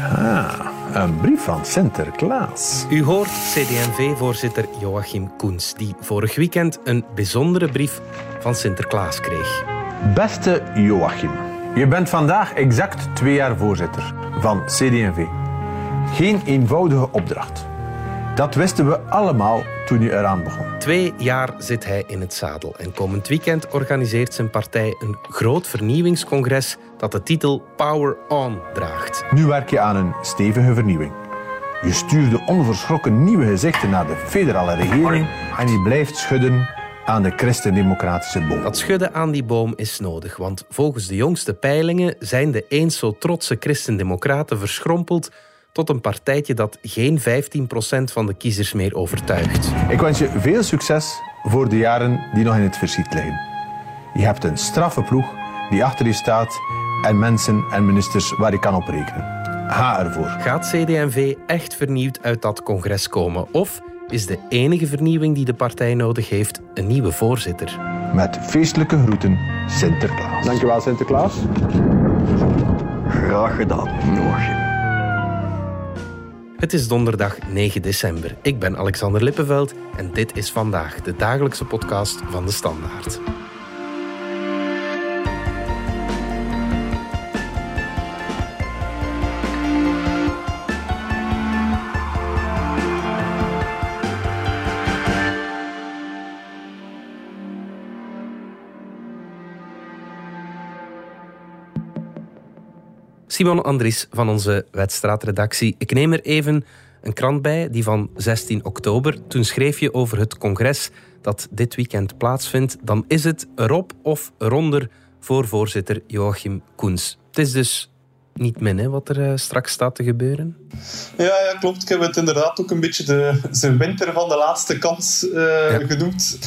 Ah, een brief van Sinterklaas. U hoort CD&V-voorzitter Joachim Koens, die vorig weekend een bijzondere brief van Sinterklaas kreeg. Beste Joachim, je bent vandaag exact twee jaar voorzitter van CD&V. Geen eenvoudige opdracht. Dat wisten we allemaal toen je eraan begon. Twee jaar zit hij in het zadel en komend weekend organiseert zijn partij een groot vernieuwingscongres dat de titel Power On draagt. Nu werk je aan een stevige vernieuwing. Je stuurde onverschrokken nieuwe gezichten naar de federale regering en je blijft schudden aan de christendemocratische boom. Dat schudden aan die boom is nodig, want volgens de jongste peilingen zijn de eens zo trotse christendemocraten verschrompeld tot een partijtje dat geen 15% van de kiezers meer overtuigt. Ik wens je veel succes voor de jaren die nog in het verschiet liggen. Je hebt een straffe ploeg die achter je staat en mensen en ministers waar je kan op rekenen. Ga ervoor. Gaat CD&V echt vernieuwd uit dat congres komen? Of is de enige vernieuwing die de partij nodig heeft een nieuwe voorzitter? Met feestelijke groeten, Sinterklaas. Dankjewel, Sinterklaas. Graag gedaan, Joachim. Het is donderdag 9 december. Ik ben Alexander Lippenveld en dit is vandaag de dagelijkse podcast van de Standaard. Simon Andries van onze wedstraatredactie. Ik neem er even een krant bij, die van 16 oktober. Toen schreef je over het congres dat dit weekend plaatsvindt. Dan is het erop of eronder voor voorzitter Joachim Koens. Het is dus niet min hè, wat er eh, straks staat te gebeuren. Ja, ja, klopt. Ik heb het inderdaad ook een beetje de, de winter van de laatste kans uh, genoemd.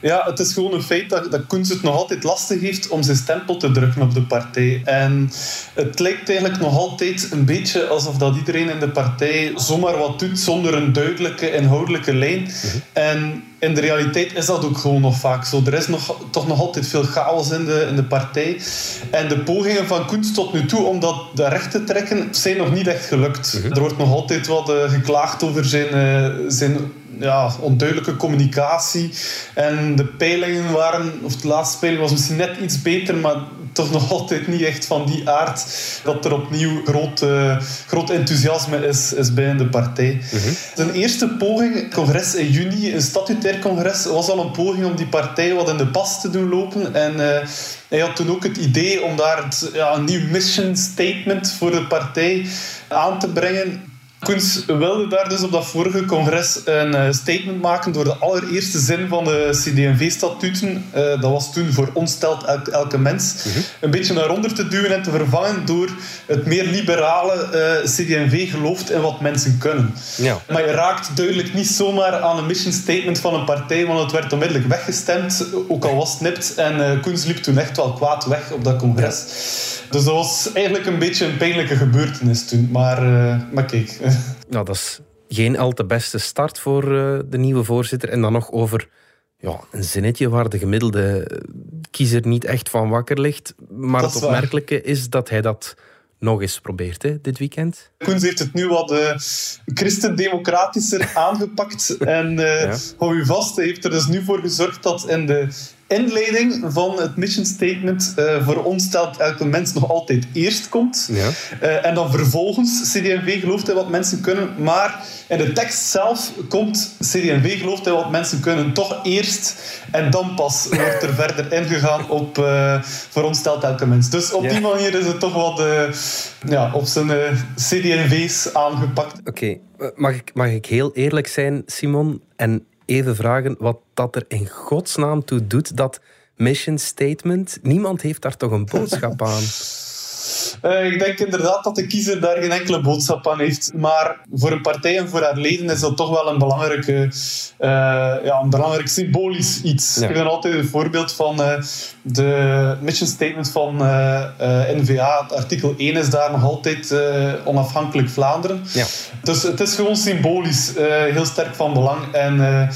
Ja, het is gewoon een feit dat, dat Koens het nog altijd lastig heeft om zijn stempel te drukken op de partij. En het lijkt eigenlijk nog altijd een beetje alsof dat iedereen in de partij zomaar wat doet zonder een duidelijke inhoudelijke lijn. Mhm. En in de realiteit is dat ook gewoon nog vaak zo. Er is nog, toch nog altijd veel chaos in de, in de partij. En de pogingen van Koens tot nu toe om dat recht te trekken, zijn nog niet echt gelukt. Mhm. Er wordt nog altijd wat uh, geklaagd over zijn, uh, zijn ja, onduidelijke communicatie. En de peilingen waren, of de laatste peiling was misschien net iets beter, maar toch nog altijd niet echt van die aard dat er opnieuw groot, uh, groot enthousiasme is, is bij de partij. Mm Zijn eerste poging, congres in juni, een statutair congres, was al een poging om die partij wat in de pas te doen lopen. En uh, hij had toen ook het idee om daar het, ja, een nieuw mission statement voor de partij aan te brengen. Koens wilde daar dus op dat vorige congres een eh, statement maken door de allereerste zin van de CD&V-statuten. Uh, dat was toen voor ons telt elke mens. Mhm. Een beetje naar onder te duwen en te vervangen door het meer liberale uh, eh, CD&V gelooft in wat mensen kunnen. Ja. Maar je raakt duidelijk niet zomaar aan een mission statement van een partij, want het werd onmiddellijk weggestemd, ook al was het nipt. En Koens liep toen echt wel kwaad weg op dat congres. Dus dat was eigenlijk een beetje een pijnlijke gebeurtenis toen. Maar, maar kijk. Nou, dat is geen al te beste start voor uh, de nieuwe voorzitter. En dan nog over ja, een zinnetje waar de gemiddelde kiezer niet echt van wakker ligt. Maar het opmerkelijke waar. is dat hij dat nog eens probeert hè, dit weekend. Koens heeft het nu wat uh, christendemocratischer aangepakt. En uh, ja. hou u vast, hij heeft er dus nu voor gezorgd dat in de inleiding van het mission statement uh, voor ons stelt elke mens nog altijd eerst komt. Ja. Uh, en dan vervolgens CD&V gelooft in wat mensen kunnen. Maar in de tekst zelf komt CD&V gelooft in wat mensen kunnen toch eerst. En dan pas wordt er verder ingegaan op uh, voor ons stelt elke mens. Dus op ja. die manier is het toch wat ja, op zijn CD&V's aangepakt. Oké, okay. mag, ik, mag ik heel eerlijk zijn, Simon? En even vragen wat dat er in godsnaam toe doet, dat mission statement. Niemand heeft daar toch een boodschap aan? Uh, ik denk inderdaad dat de kiezer daar geen enkele boodschap aan heeft. Maar voor een partij en voor haar leden is dat toch wel een, belangrijke, uh, ja, een belangrijk symbolisch iets. Ja. Ik altijd een voorbeeld van uh, de mission statement van NVA. Artikel 1 is daar nog altijd onafhankelijk Vlaanderen. Ja. Dus het is gewoon symbolisch heel sterk van belang. En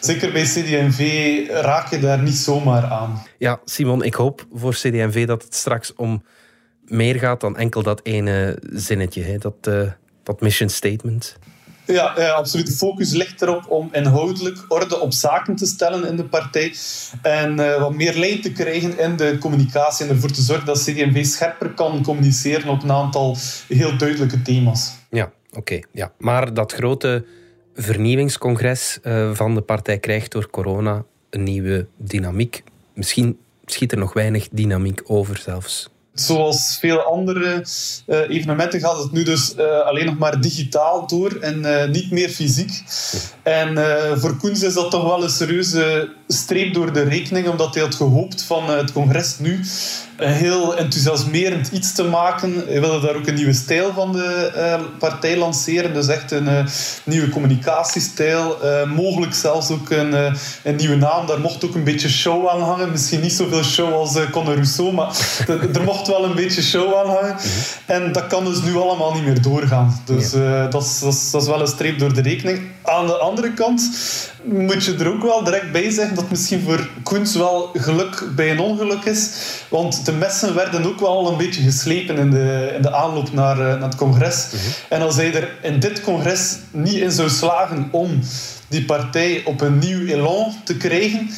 zeker bij CD&V raak je daar niet zomaar aan. Ja, Simon, ik hoop voor CD&V dat het straks om meer gaat dan enkel dat ene zinnetje, hè? Dat, uh, dat mission statement. Ja, ja, absoluut. De focus ligt erop om inhoudelijk orde op zaken te stellen in de partij. En uh, wat meer lijn te krijgen in de communicatie. En ervoor te zorgen dat CD&V scherper kan communiceren op een aantal heel duidelijke thema's. Ja, oké. ja. Maar dat grote vernieuwingscongres uh, van de partij krijgt door corona een nieuwe dynamiek. Misschien schiet er nog weinig dynamiek over zelfs. Zoals veel andere uh, evenementen gaat het nu dus uh, alleen nog maar digitaal door en uh, niet meer fysiek. En voor Koens is dat toch wel een serieuze streep door de rekening, omdat hij had gehoopt van het congres nu een heel enthousiasmerend iets te maken. Hij wilde daar ook een nieuwe stijl van de partij lanceren. Dus echt een nieuwe communicatiestijl. Mogelijk zelfs ook een, een nieuwe naam. Daar mocht ook een beetje show aan hangen. Misschien niet zoveel show als Conor Rousseau, maar er mocht wel een beetje show aan hangen. Mhm. En dat kan dus nu allemaal niet meer doorgaan. Dus ja. dat, is, dat, is, dat is wel een streep door de rekening. Aan de andere kant moet je er ook wel direct bij zeggen dat misschien voor Koens wel geluk bij een ongeluk is. Want de messen werden ook wel een beetje geslepen in de, in de aanloop naar, naar het congres. Mhm. En als hij er in dit congres niet in zou slagen om die partij op een nieuw elan te krijgen,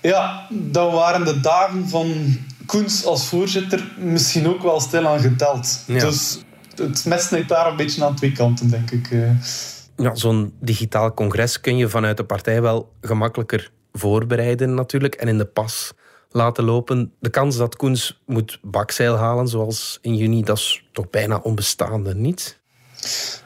ja, dan waren de dagen van Koens als voorzitter misschien ook wel stilaan geteld. Dus het mes snijdt daar een beetje aan twee kanten, denk ik. Eh. Ja, Zo'n digitaal congres kun je vanuit de partij wel gemakkelijker voorbereiden natuurlijk en in de pas laten lopen. De kans dat Koens moet bakzeil halen, zoals in juni, dat is toch bijna onbestaande, niet?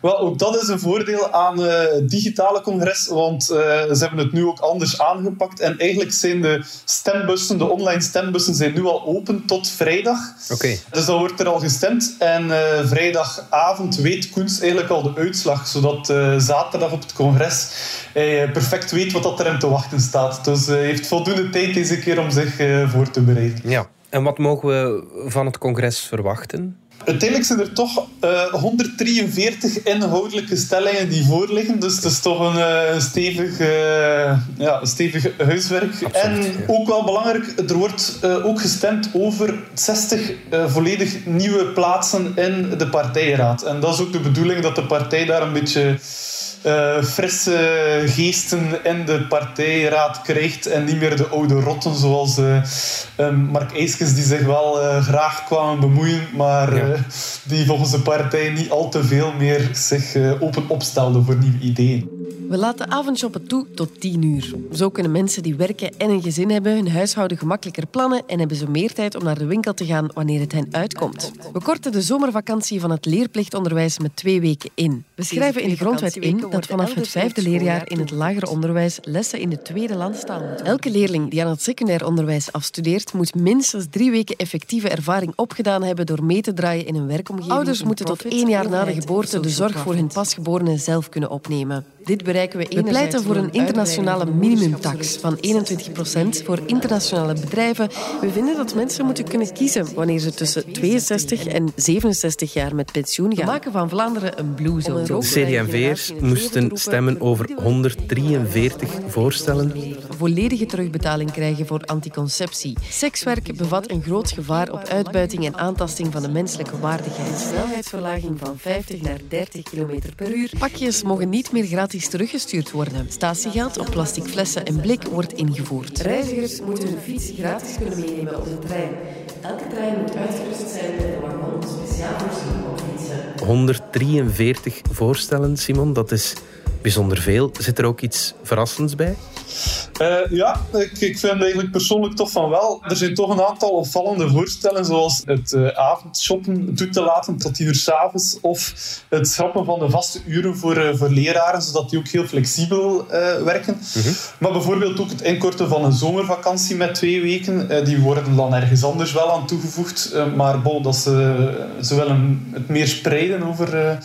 Wel, ook dat is een voordeel aan uh, het digitale congres, want uh, ze hebben het nu ook anders aangepakt. En eigenlijk zijn de stembussen, de online stembussen, zijn nu al open tot vrijdag. Oké. Dus dan wordt er al gestemd. En uh, vrijdagavond weet Koens eigenlijk al de uitslag, zodat zaterdag op het congres hij perfect weet wat dat er hem te wachten staat. Dus hij heeft voldoende tijd deze keer om zich voor te bereiden. Ja. En wat mogen we van het congres verwachten? Uiteindelijk zijn er toch uh, eh, 143 inhoudelijke stellingen die voorliggen. Dus het is toch een uh, stevig, uh, ja, stevig huiswerk. en ook wel belangrijk, er wordt ook gestemd over 60 volledig nieuwe plaatsen in de partijraad. En dat is ook de bedoeling dat de partij daar een beetje uh, frisse geesten in de partijraad krijgt en niet meer de oude rotten zoals uh, Mark Eiskens die zich wel uh, graag kwamen bemoeien, maar ja. die volgens de partij niet al te veel meer zich open opstelden voor nieuwe ideeën. We laten avondshoppen toe tot 10 uur. Zo kunnen mensen die werken en een gezin hebben hun huishouden gemakkelijker plannen en hebben ze meer tijd om naar de winkel te gaan wanneer het hen uitkomt. We korten de zomervakantie van het leerplichtonderwijs met twee weken in. We schrijven in de grondwet in dat vanaf het vijfde leerjaar in het lager onderwijs lessen in de tweede landstaal moeten Elke leerling die aan het secundair onderwijs afstudeert, moet minstens drie weken effectieve ervaring opgedaan hebben door mee te draaien in een werkomgeving. Ouders moeten tot één jaar na de geboorte de zorg voor hun pasgeborene zelf kunnen opnemen. Dit bereiken we We pleiten voor een internationale minimumtax van 21% voor internationale bedrijven. We vinden dat mensen moeten kunnen kiezen wanneer ze tussen 62 en 67 jaar met pensioen gaan. We maken van Vlaanderen een blue zone. De CD&V'ers moesten stemmen over 143 voorstellen. Volledige terugbetaling krijgen voor anticonceptie. Sekswerk bevat een groot gevaar op uitbuiting en aantasting van de menselijke waardigheid. Snelheidsverlaging van 50 naar 30 km per uur. Pakjes mogen niet meer gratis teruggestuurd worden. Statiegeld op plastic flessen en blik wordt ingevoerd. Reizigers moeten hun fiets gratis kunnen meenemen op de trein. Elke trein moet uitgerust zijn met een wagon speciaal voorzien op fietsen. 143 voorstellen, Simon, dat is bijzonder veel. Zit er ook iets verrassends bij? Uh, ja, ik, ik vind eigenlijk persoonlijk toch van wel. Er zijn toch een aantal opvallende voorstellen, zoals het uh, avondshoppen toe te laten tot die uur s'avonds, of het schrappen van de vaste uren voor, uh, voor leraren, zodat die ook heel flexibel werken. Mm -hmm. Maar bijvoorbeeld ook het inkorten van een zomervakantie met twee weken, die worden dan ergens anders wel aan toegevoegd. maar bon, dat ze, ze willen het meer spreiden over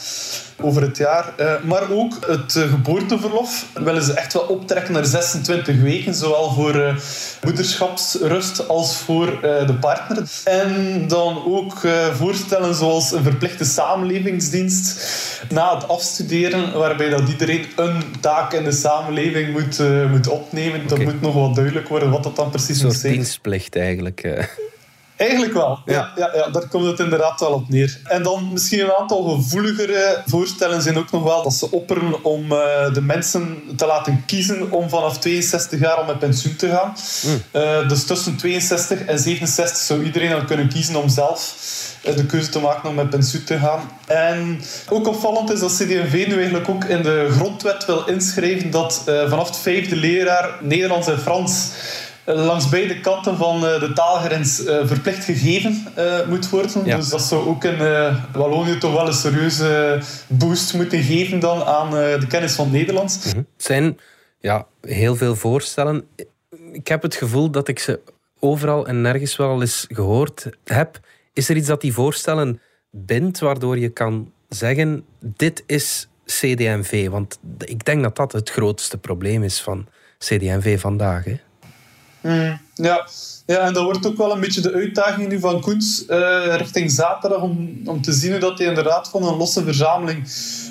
over het jaar. Uh, maar ook het uh, geboorteverlof willen ze echt wel optrekken naar 26 weken, zowel voor uh, moederschapsrust als voor de partner. En dan ook voorstellen zoals een verplichte samenlevingsdienst na het afstuderen, waarbij dat iedereen een taak in de samenleving moet, moet opnemen. Okay. Dat moet nog wat duidelijk worden wat dat dan precies moet zijn. dienstplicht eigenlijk. Eigenlijk wel. Ja. Ja, ja, daar komt het inderdaad wel op neer. En dan misschien een aantal gevoeligere voorstellen zijn ook nog wel dat ze opperen om uh, de mensen te laten kiezen om vanaf 62 jaar al met pensioen te gaan. Mm. Uh, dus tussen 62 en 67 zou iedereen dan kunnen kiezen om zelf uh, de keuze te maken om met pensioen te gaan. En ook opvallend is dat CD&V nu eigenlijk ook in de grondwet wil inschrijven dat vanaf het vijfde leraar Nederlands en Frans langs beide kanten van eh, de taalgrens eh, verplicht gegeven eh, moet worden. Dus dat zou ook in Wallonië toch wel een serieuze boost moeten geven dan aan de kennis van het Nederlands. Mhm. Het zijn ja, heel veel voorstellen. Ik heb het gevoel dat ik ze overal en nergens wel eens gehoord heb. Is er iets dat die voorstellen bindt, waardoor je kan zeggen: dit is CD&V? Want ik denk dat dat het grootste probleem is van CD&V vandaag. Hè? Mm, ja. ja, en dat wordt ook wel een beetje de uitdaging nu van Koens uh, richting zaterdag om, om te zien hoe dat hij inderdaad van een losse verzameling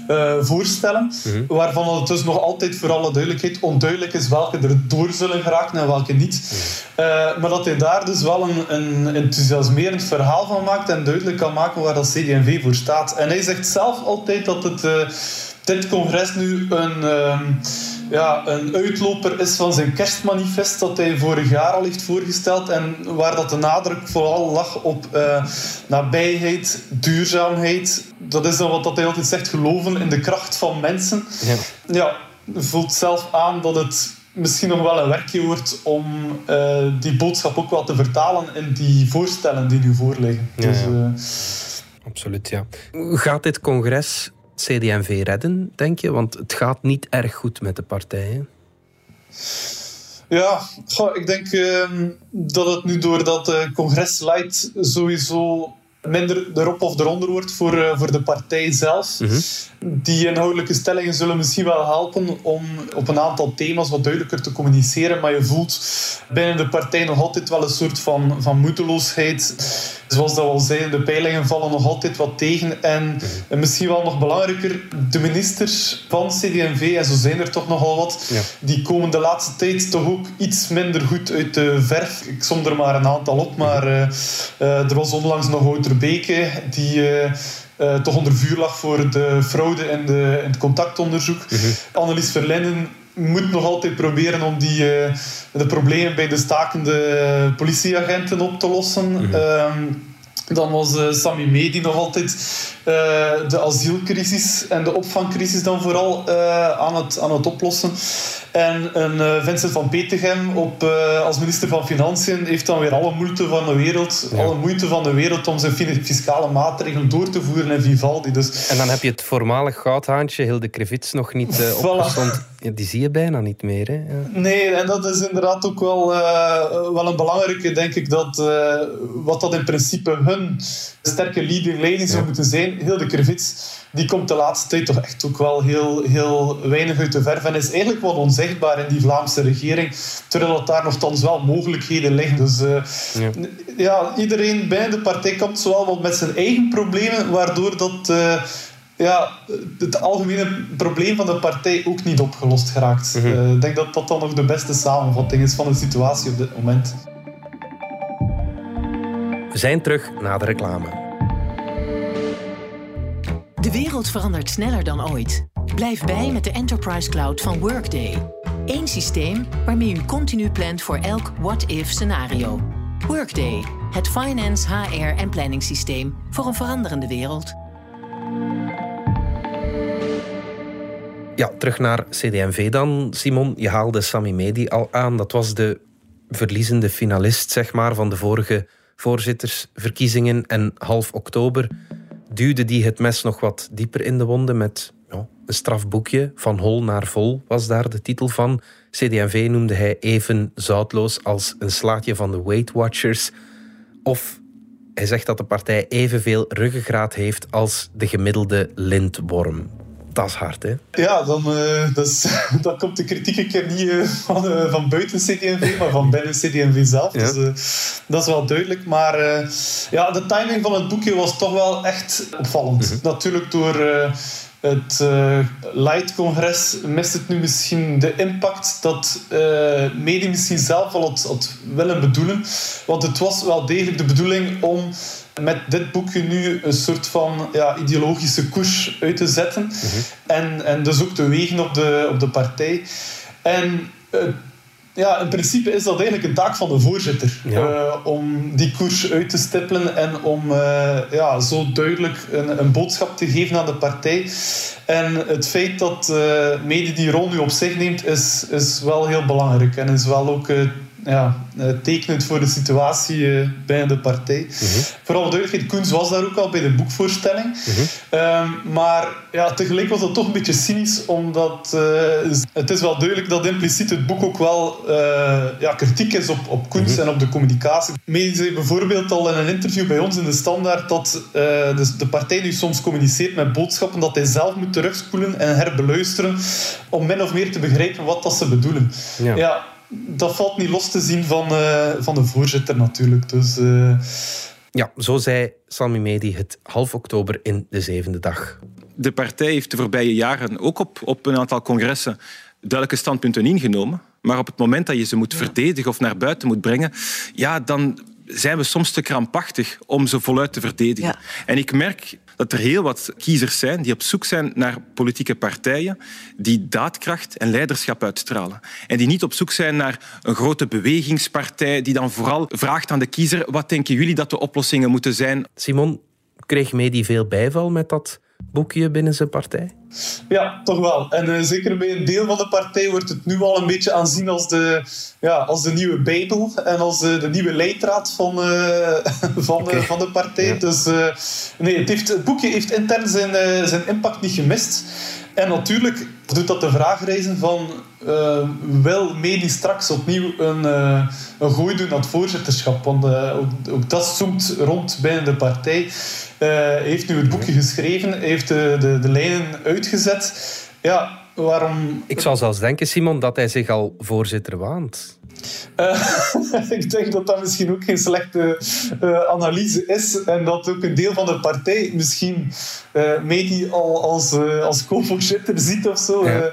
uh, voorstellen, mhm. waarvan het dus nog altijd voor alle duidelijkheid onduidelijk is welke er door zullen geraken en welke niet. Mhm. Uh, maar dat hij daar dus wel een, een enthousiasmerend verhaal van maakt en duidelijk kan maken waar dat CD&V voor staat. En hij zegt zelf altijd dat het, dit congres nu een ehm, ja, een uitloper is van zijn kerstmanifest dat hij vorig jaar al heeft voorgesteld en waar dat de nadruk vooral lag op uh, nabijheid, duurzaamheid. Dat is dan wat dat hij altijd zegt, geloven in de kracht van mensen. Ja, ja voelt zelf aan dat het misschien nog wel een werkje wordt om uh, die boodschap ook wel te vertalen in die voorstellen die nu voorliggen. Ja, dus, uh, Absoluut, ja. Gaat dit congres CD&V redden, denk je? Want het gaat niet erg goed met de partijen. Ja, ik denk uh, dat het nu door dat uh, congres leidt sowieso minder erop of eronder wordt voor, uh, voor de partij zelf. Mhm. Die inhoudelijke stellingen zullen misschien wel helpen om op een aantal thema's wat duidelijker te communiceren. Maar je voelt binnen de partij nog altijd wel een soort van, van moedeloosheid zoals dat we al zeiden, de peilingen vallen nog altijd wat tegen. En, misschien wel nog belangrijker, de ministers van CD&V, en zo zijn er toch nogal wat, die komen de laatste tijd toch ook iets minder goed uit de verf. Ik som er maar een aantal op, maar uh, uh, er was onlangs nog Wouter Beke, die... Uh, toch onder vuur lag voor de fraude in, de, het contactonderzoek. Mm -hmm. Annelies Verlinden moet nog altijd proberen om die, uh, de problemen bij de stakende politieagenten op te lossen. Mm dan was uh, Sami Medi nog altijd uh, de asielcrisis en de opvangcrisis dan vooral uh, aan, het, aan het oplossen. En een Vincent van Petegem op, als minister van Financiën heeft dan weer alle moeite van de wereld, alle moeite van de wereld om zijn fiscale maatregelen door te voeren in Vivaldi. Dus, en dan heb je het voormalig goudhaantje Hilde Krevits nog niet uh, opgezond. Die zie je bijna niet meer. Hè? Ja. Nee, en dat is inderdaad ook wel, wel een belangrijke, denk ik, dat wat dat in principe hun sterke leading leiding zou moeten zijn. Hilde Krevits, die komt de laatste tijd toch echt ook wel heel, heel weinig uit de verf en is eigenlijk wat onzichtbaar in die Vlaamse regering, terwijl dat daar nogthans wel mogelijkheden liggen. Dus uh, ja. ja. iedereen bij de partij komt zowel wat met zijn eigen problemen, waardoor dat... Uh, ja, het algemene probleem van de partij ook niet opgelost geraakt. Mhm. uh, ik denk dat dat dan nog de beste samenvatting is van de situatie op dit moment. We zijn terug na de reclame. De wereld verandert sneller dan ooit. Blijf bij met de Enterprise Cloud van Workday. Eén systeem waarmee u continu plant voor elk what-if scenario. Workday, het finance, HR en planningssysteem voor een veranderende wereld. Ja, terug naar CD&V dan. Simon, je haalde Sami Medi al aan. Dat was de verliezende finalist zeg maar, van de vorige voorzittersverkiezingen. En half oktober duwde die het mes nog wat dieper in de wonden met ja, een strafboekje. Van hol naar vol was daar de titel van. CD&V noemde hij even zoutloos als een slaatje van de Weight Watchers. Of hij zegt dat de partij evenveel ruggengraat heeft als de gemiddelde lintworm dat is hard, hè? Ja, dan, uh, dat is, dan komt de kritiek een keer niet uh, van, uh, van buiten CD&V, maar van binnen CD&V zelf. Ja. Dus dat is wel duidelijk. Maar ja, de timing van het boekje was toch wel echt opvallend. Mm -hmm. Natuurlijk door het uh, Light-congres mist het nu misschien de impact dat uh, Medi misschien zelf al had, had willen bedoelen. Want het was wel degelijk de bedoeling om met dit boekje nu een soort van ja, ideologische koers uit te zetten. Mhm. en, en dus ook te wegen op de, op de partij. En uh, ja, in principe is dat eigenlijk een taak van de voorzitter. Uh, om die koers uit te stippelen en om uh, ja, zo duidelijk een, een, boodschap te geven aan de partij. En het feit dat uh, Mede die rol nu op zich neemt, is, is wel heel belangrijk. En is wel ook ja, eh, tekenend voor de situatie uh, bij de partij. Mm -hmm. Vooral duidelijkheid, Koens was daar ook al bij de boekvoorstelling. Mm -hmm. maar ja, tegelijk was dat toch een beetje cynisch, omdat uh, het is wel duidelijk dat impliciet het boek ook wel ja, kritiek is op, op Koens -hmm. en op de communicatie. Mee zei bijvoorbeeld al in een interview bij ons in de Standaard dat de, de partij nu soms communiceert met boodschappen dat hij zelf moet terugspoelen en herbeluisteren om min of meer te begrijpen wat dat ze bedoelen. ja, ja dat valt niet los te zien van, uh, van de voorzitter natuurlijk. Dus, uh... Ja, zo zei Sami Medi het half oktober in de zevende dag. De partij heeft de voorbije jaren ook op, op een aantal congressen duidelijke standpunten ingenomen. Maar op het moment dat je ze moet verdedigen of naar buiten moet brengen, ja, dan zijn we soms te krampachtig om ze voluit te verdedigen. En ik merk dat er heel wat kiezers zijn die op zoek zijn naar politieke partijen die daadkracht en leiderschap uitstralen. En die niet op zoek zijn naar een grote bewegingspartij die dan vooral vraagt aan de kiezer wat denken jullie dat de oplossingen moeten zijn. Simon, kreeg Medi veel bijval met dat boekje binnen zijn partij? Ja, toch wel. En uh, zeker bij een deel van de partij wordt het nu al een beetje aanzien als de, ja, als de nieuwe Bijbel en als uh, de nieuwe leidraad van, uh, van, okay. van de partij. Ja. Dus nee, het, heeft, het boekje heeft intern zijn, zijn impact niet gemist. En natuurlijk doet dat de vraag reizen van uh, wil Medi straks opnieuw een, uh, een gooi doen aan het voorzitterschap? Want uh, ook, ook, dat zoomt rond binnen de partij. Hij heeft nu het boekje geschreven, heeft de, de, de lijnen uitgezet. Ja, waarom... Ik zou zelfs denken, Simon, dat hij zich al voorzitter waant. Uh, ik denk dat dat misschien ook geen slechte uh, analyse is. En dat ook een deel van de partij misschien uh, Medi al als, als co-voorzitter ziet of zo. Ja.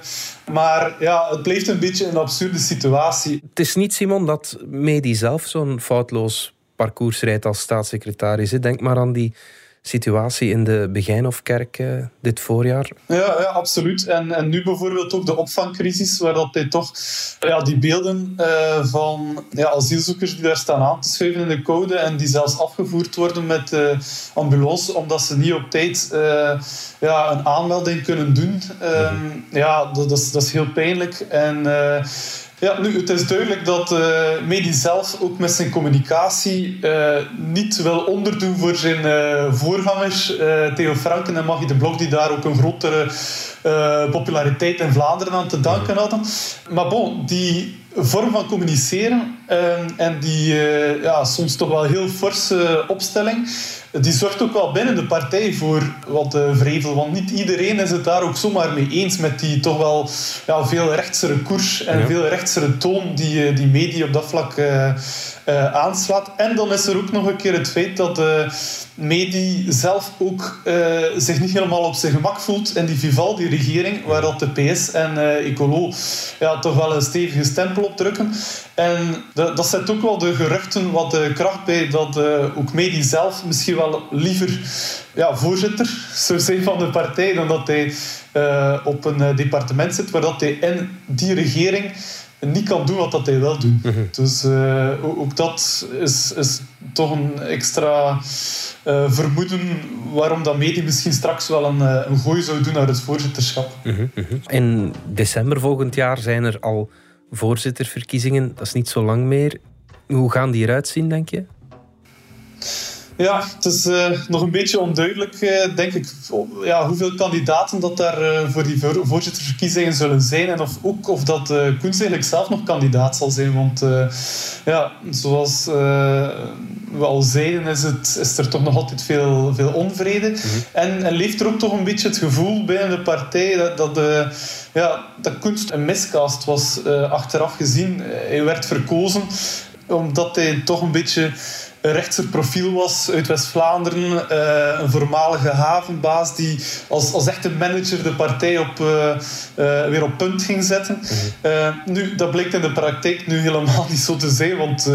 maar ja, het blijft een beetje een absurde situatie. Het is niet, Simon, dat Medi zelf zo'n foutloos parcours rijdt als staatssecretaris. Denk maar aan die situatie in de Begijnhofkerk uh, dit voorjaar? Ja, ja absoluut. En, en nu bijvoorbeeld ook de opvangcrisis, waar dat hij toch ja, die beelden uh, van ja, asielzoekers die daar staan aan te schuiven in de code en die zelfs afgevoerd worden met uh, ambulance, omdat ze niet op tijd ja, een aanmelding kunnen doen. Um, ja, dat, dat, is, dat is heel pijnlijk. En ja, nu, het is duidelijk dat uh, Medi zelf ook met zijn communicatie uh, niet wil onderdoen voor zijn uh, voorgangers, Theo Franken en Maggie de Blok, die daar ook een grotere populariteit in Vlaanderen aan te danken hadden. Maar bon, die vorm van communiceren en die ja, soms toch wel heel forse opstelling die zorgt ook wel binnen de partij voor wat uh, vrevel. Want niet iedereen is het daar ook zomaar mee eens met die toch wel ja, veel rechtsere koers en veel rechtsere toon die, uh, die media op dat vlak uh, aanslaat. En dan is er ook nog een keer het feit dat de Medi zelf ook zich niet helemaal op zijn gemak voelt in die Vivaldi-regering, waar dat de PS en Ecolo ja, toch wel een stevige stempel op drukken. En dat, dat zet ook wel de geruchten wat de kracht bij dat ook Medi zelf misschien wel liever ja, voorzitter zou zijn van de partij dan dat hij uh, op een departement zit waar dat hij in die regering niet kan doen wat dat hij wil doen. Mm -hmm. Dus uh, ook dat is, is toch een extra vermoeden waarom dat Medi misschien straks wel een, een gooi zou doen naar het voorzitterschap. Mm -hmm. In december volgend jaar zijn er al voorzitterverkiezingen. Dat is niet zo lang meer. Hoe gaan die eruit zien, denk je? Ja, het is uh, nog een beetje onduidelijk, uh, denk ik, ja, hoeveel kandidaten dat daar uh, voor die voorzittersverkiezingen zullen zijn. En of ook of dat Koens eigenlijk zelf nog kandidaat zal zijn. Want ja, zoals we al zeiden, is, het, is er toch nog altijd veel, veel onvrede. Mhm. en, en leeft er ook toch een beetje het gevoel binnen de partij dat, dat, ja, dat Koens een miscast was achteraf gezien. Hij werd verkozen omdat hij toch een beetje een rechtser profiel was uit West-Vlaanderen. Uh, een voormalige havenbaas die als, als echte manager de partij op, uh, weer op punt ging zetten. Mhm. nu, dat blijkt in de praktijk nu helemaal niet zo te zijn, want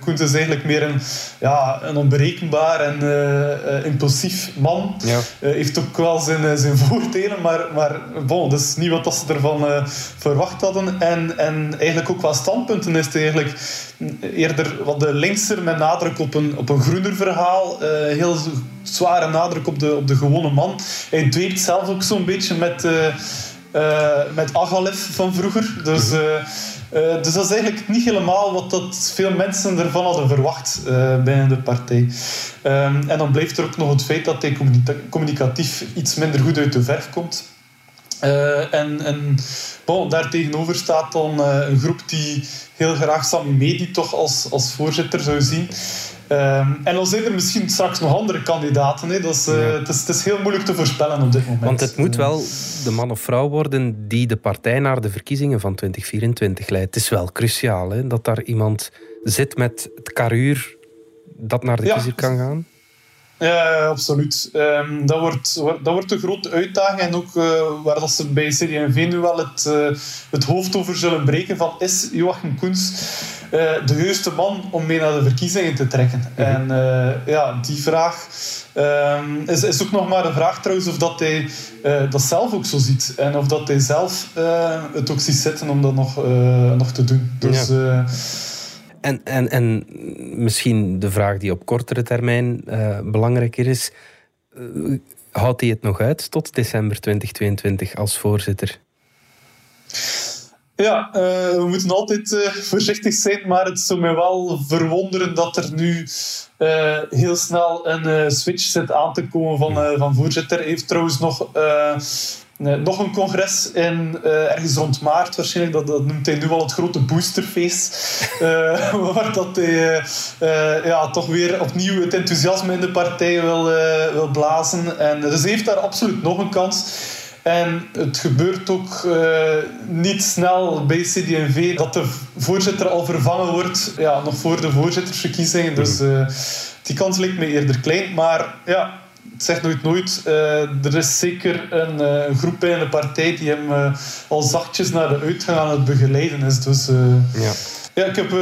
Koens is eigenlijk meer een, ja, een onberekenbaar en impulsief man. Ja. heeft ook wel zijn, zijn voordelen, maar, maar bon, dat is niet wat ze ervan verwacht hadden. En, en eigenlijk ook qua standpunten is het eigenlijk eerder wat de linkser met nadruk op een, op een groener verhaal. Uh, heel zware nadruk op de, op de gewone man. Hij dweept zelf ook zo'n beetje met, uh, uh, met Agalef van vroeger. Dus, dus dat is eigenlijk niet helemaal wat dat veel mensen ervan hadden verwacht binnen de partij. Um, en dan blijft er ook nog het feit dat hij communicatief iets minder goed uit de verf komt. Uh, en en bon, daar tegenover staat dan een groep die heel graag Sami Medi toch als, als voorzitter zou zien. Um, en dan zijn er misschien straks nog andere kandidaten. Hè. Dat is, uh, het, is, het, is, heel moeilijk te voorspellen op dit moment. Want het moet wel de man of vrouw worden die de partij naar de verkiezingen van 2024 leidt. Het is wel cruciaal hè, dat daar iemand zit met het karuur dat naar de ja. kiezer kan gaan. Ja, absoluut. Um, dat, wordt, dat wordt een grote uitdaging. En ook uh, waar dat ze bij CD&V nu wel het, uh, het hoofd over zullen breken van is Joachim Koens uh, de juiste man om mee naar de verkiezingen te trekken? Mm -hmm. En ja, die vraag um, is, is ook nog maar een vraag trouwens of dat hij dat zelf ook zo ziet. En of dat hij zelf het ook ziet zitten om dat nog, nog te doen. Dus... Ja. En, en, en misschien de vraag die op kortere termijn uh, belangrijker is. Uh, houdt hij het nog uit tot december 2022 als voorzitter? Ja, uh, we moeten altijd voorzichtig zijn, maar het zou mij wel verwonderen dat er nu heel snel een switch zit aan te komen van, van voorzitter. Hij heeft trouwens nog nog een congres in, ergens rond maart waarschijnlijk. Dat, noemt hij nu al het grote boosterfeest. Waar dat hij ja, toch weer opnieuw het enthousiasme in de partij wil, wil blazen. En, dus heeft daar absoluut nog een kans. En het gebeurt ook niet snel bij CD&V dat de voorzitter al vervangen wordt, ja, nog voor de voorzittersverkiezingen. Dus die kans lijkt me eerder klein. Maar ja, zeg nooit nooit. Uh, er is zeker een, uh, groep bij de partij die hem uh, al zachtjes naar de uitgang aan het begeleiden is. Dus, ja. Ja, ik heb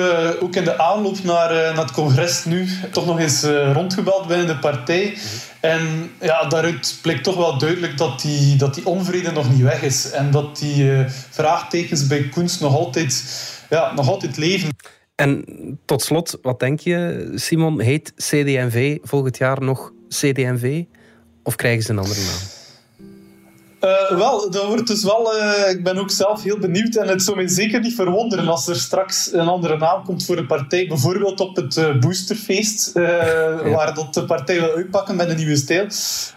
ook in de aanloop naar, naar het congres nu toch nog eens rondgebeld binnen de partij. En ja, daaruit blijkt toch wel duidelijk dat die, dat die onvrede nog niet weg is. En dat die vraagtekens bij Koens nog altijd, ja, nog altijd leven. En tot slot, wat denk je, Simon? Heet CD&V volgend jaar nog CD&V? Of krijgen ze een andere naam? Uh, wel, dat wordt dus wel. Uh, ik ben ook zelf heel benieuwd. En het zou mij zeker niet verwonderen als er straks een andere naam komt voor de partij. Bijvoorbeeld op het uh, Boosterfeest, ja. waar dat de partij wil uitpakken met een nieuwe stijl.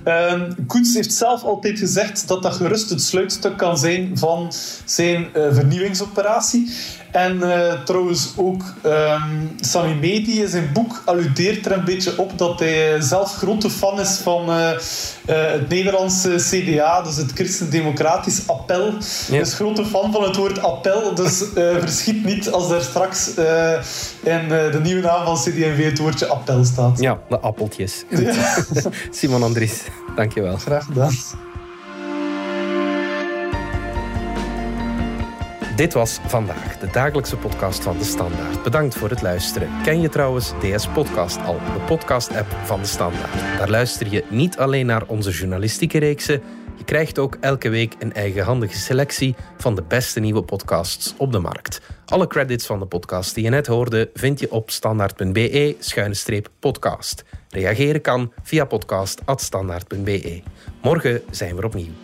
Ehm, Koens heeft zelf altijd gezegd dat dat gerust het sluitstuk kan zijn van zijn vernieuwingsoperatie. En uh, trouwens ook um, Sami Medi in zijn boek alludeert er een beetje op dat hij zelf grote fan is van uh, uh, het Nederlandse CDA, dus het Christendemocratisch Appel. Hij is grote fan van het woord appel, dus verschiet niet als er straks in de nieuwe naam van CD&V het woordje appel staat. Ja, de appeltjes. Simon Andries, dankjewel. Graag gedaan. Dit was vandaag de dagelijkse podcast van de Standaard. Bedankt voor het luisteren. Ken je trouwens DS Podcast al, de podcast-app van de Standaard? Daar luister je niet alleen naar onze journalistieke reeksen. Je krijgt ook elke week een eigenhandige selectie van de beste nieuwe podcasts op de markt. Alle credits van de podcast die je net hoorde vind je op standaard.be-podcast. Reageren kan via podcast.standaard.be. Morgen zijn we opnieuw.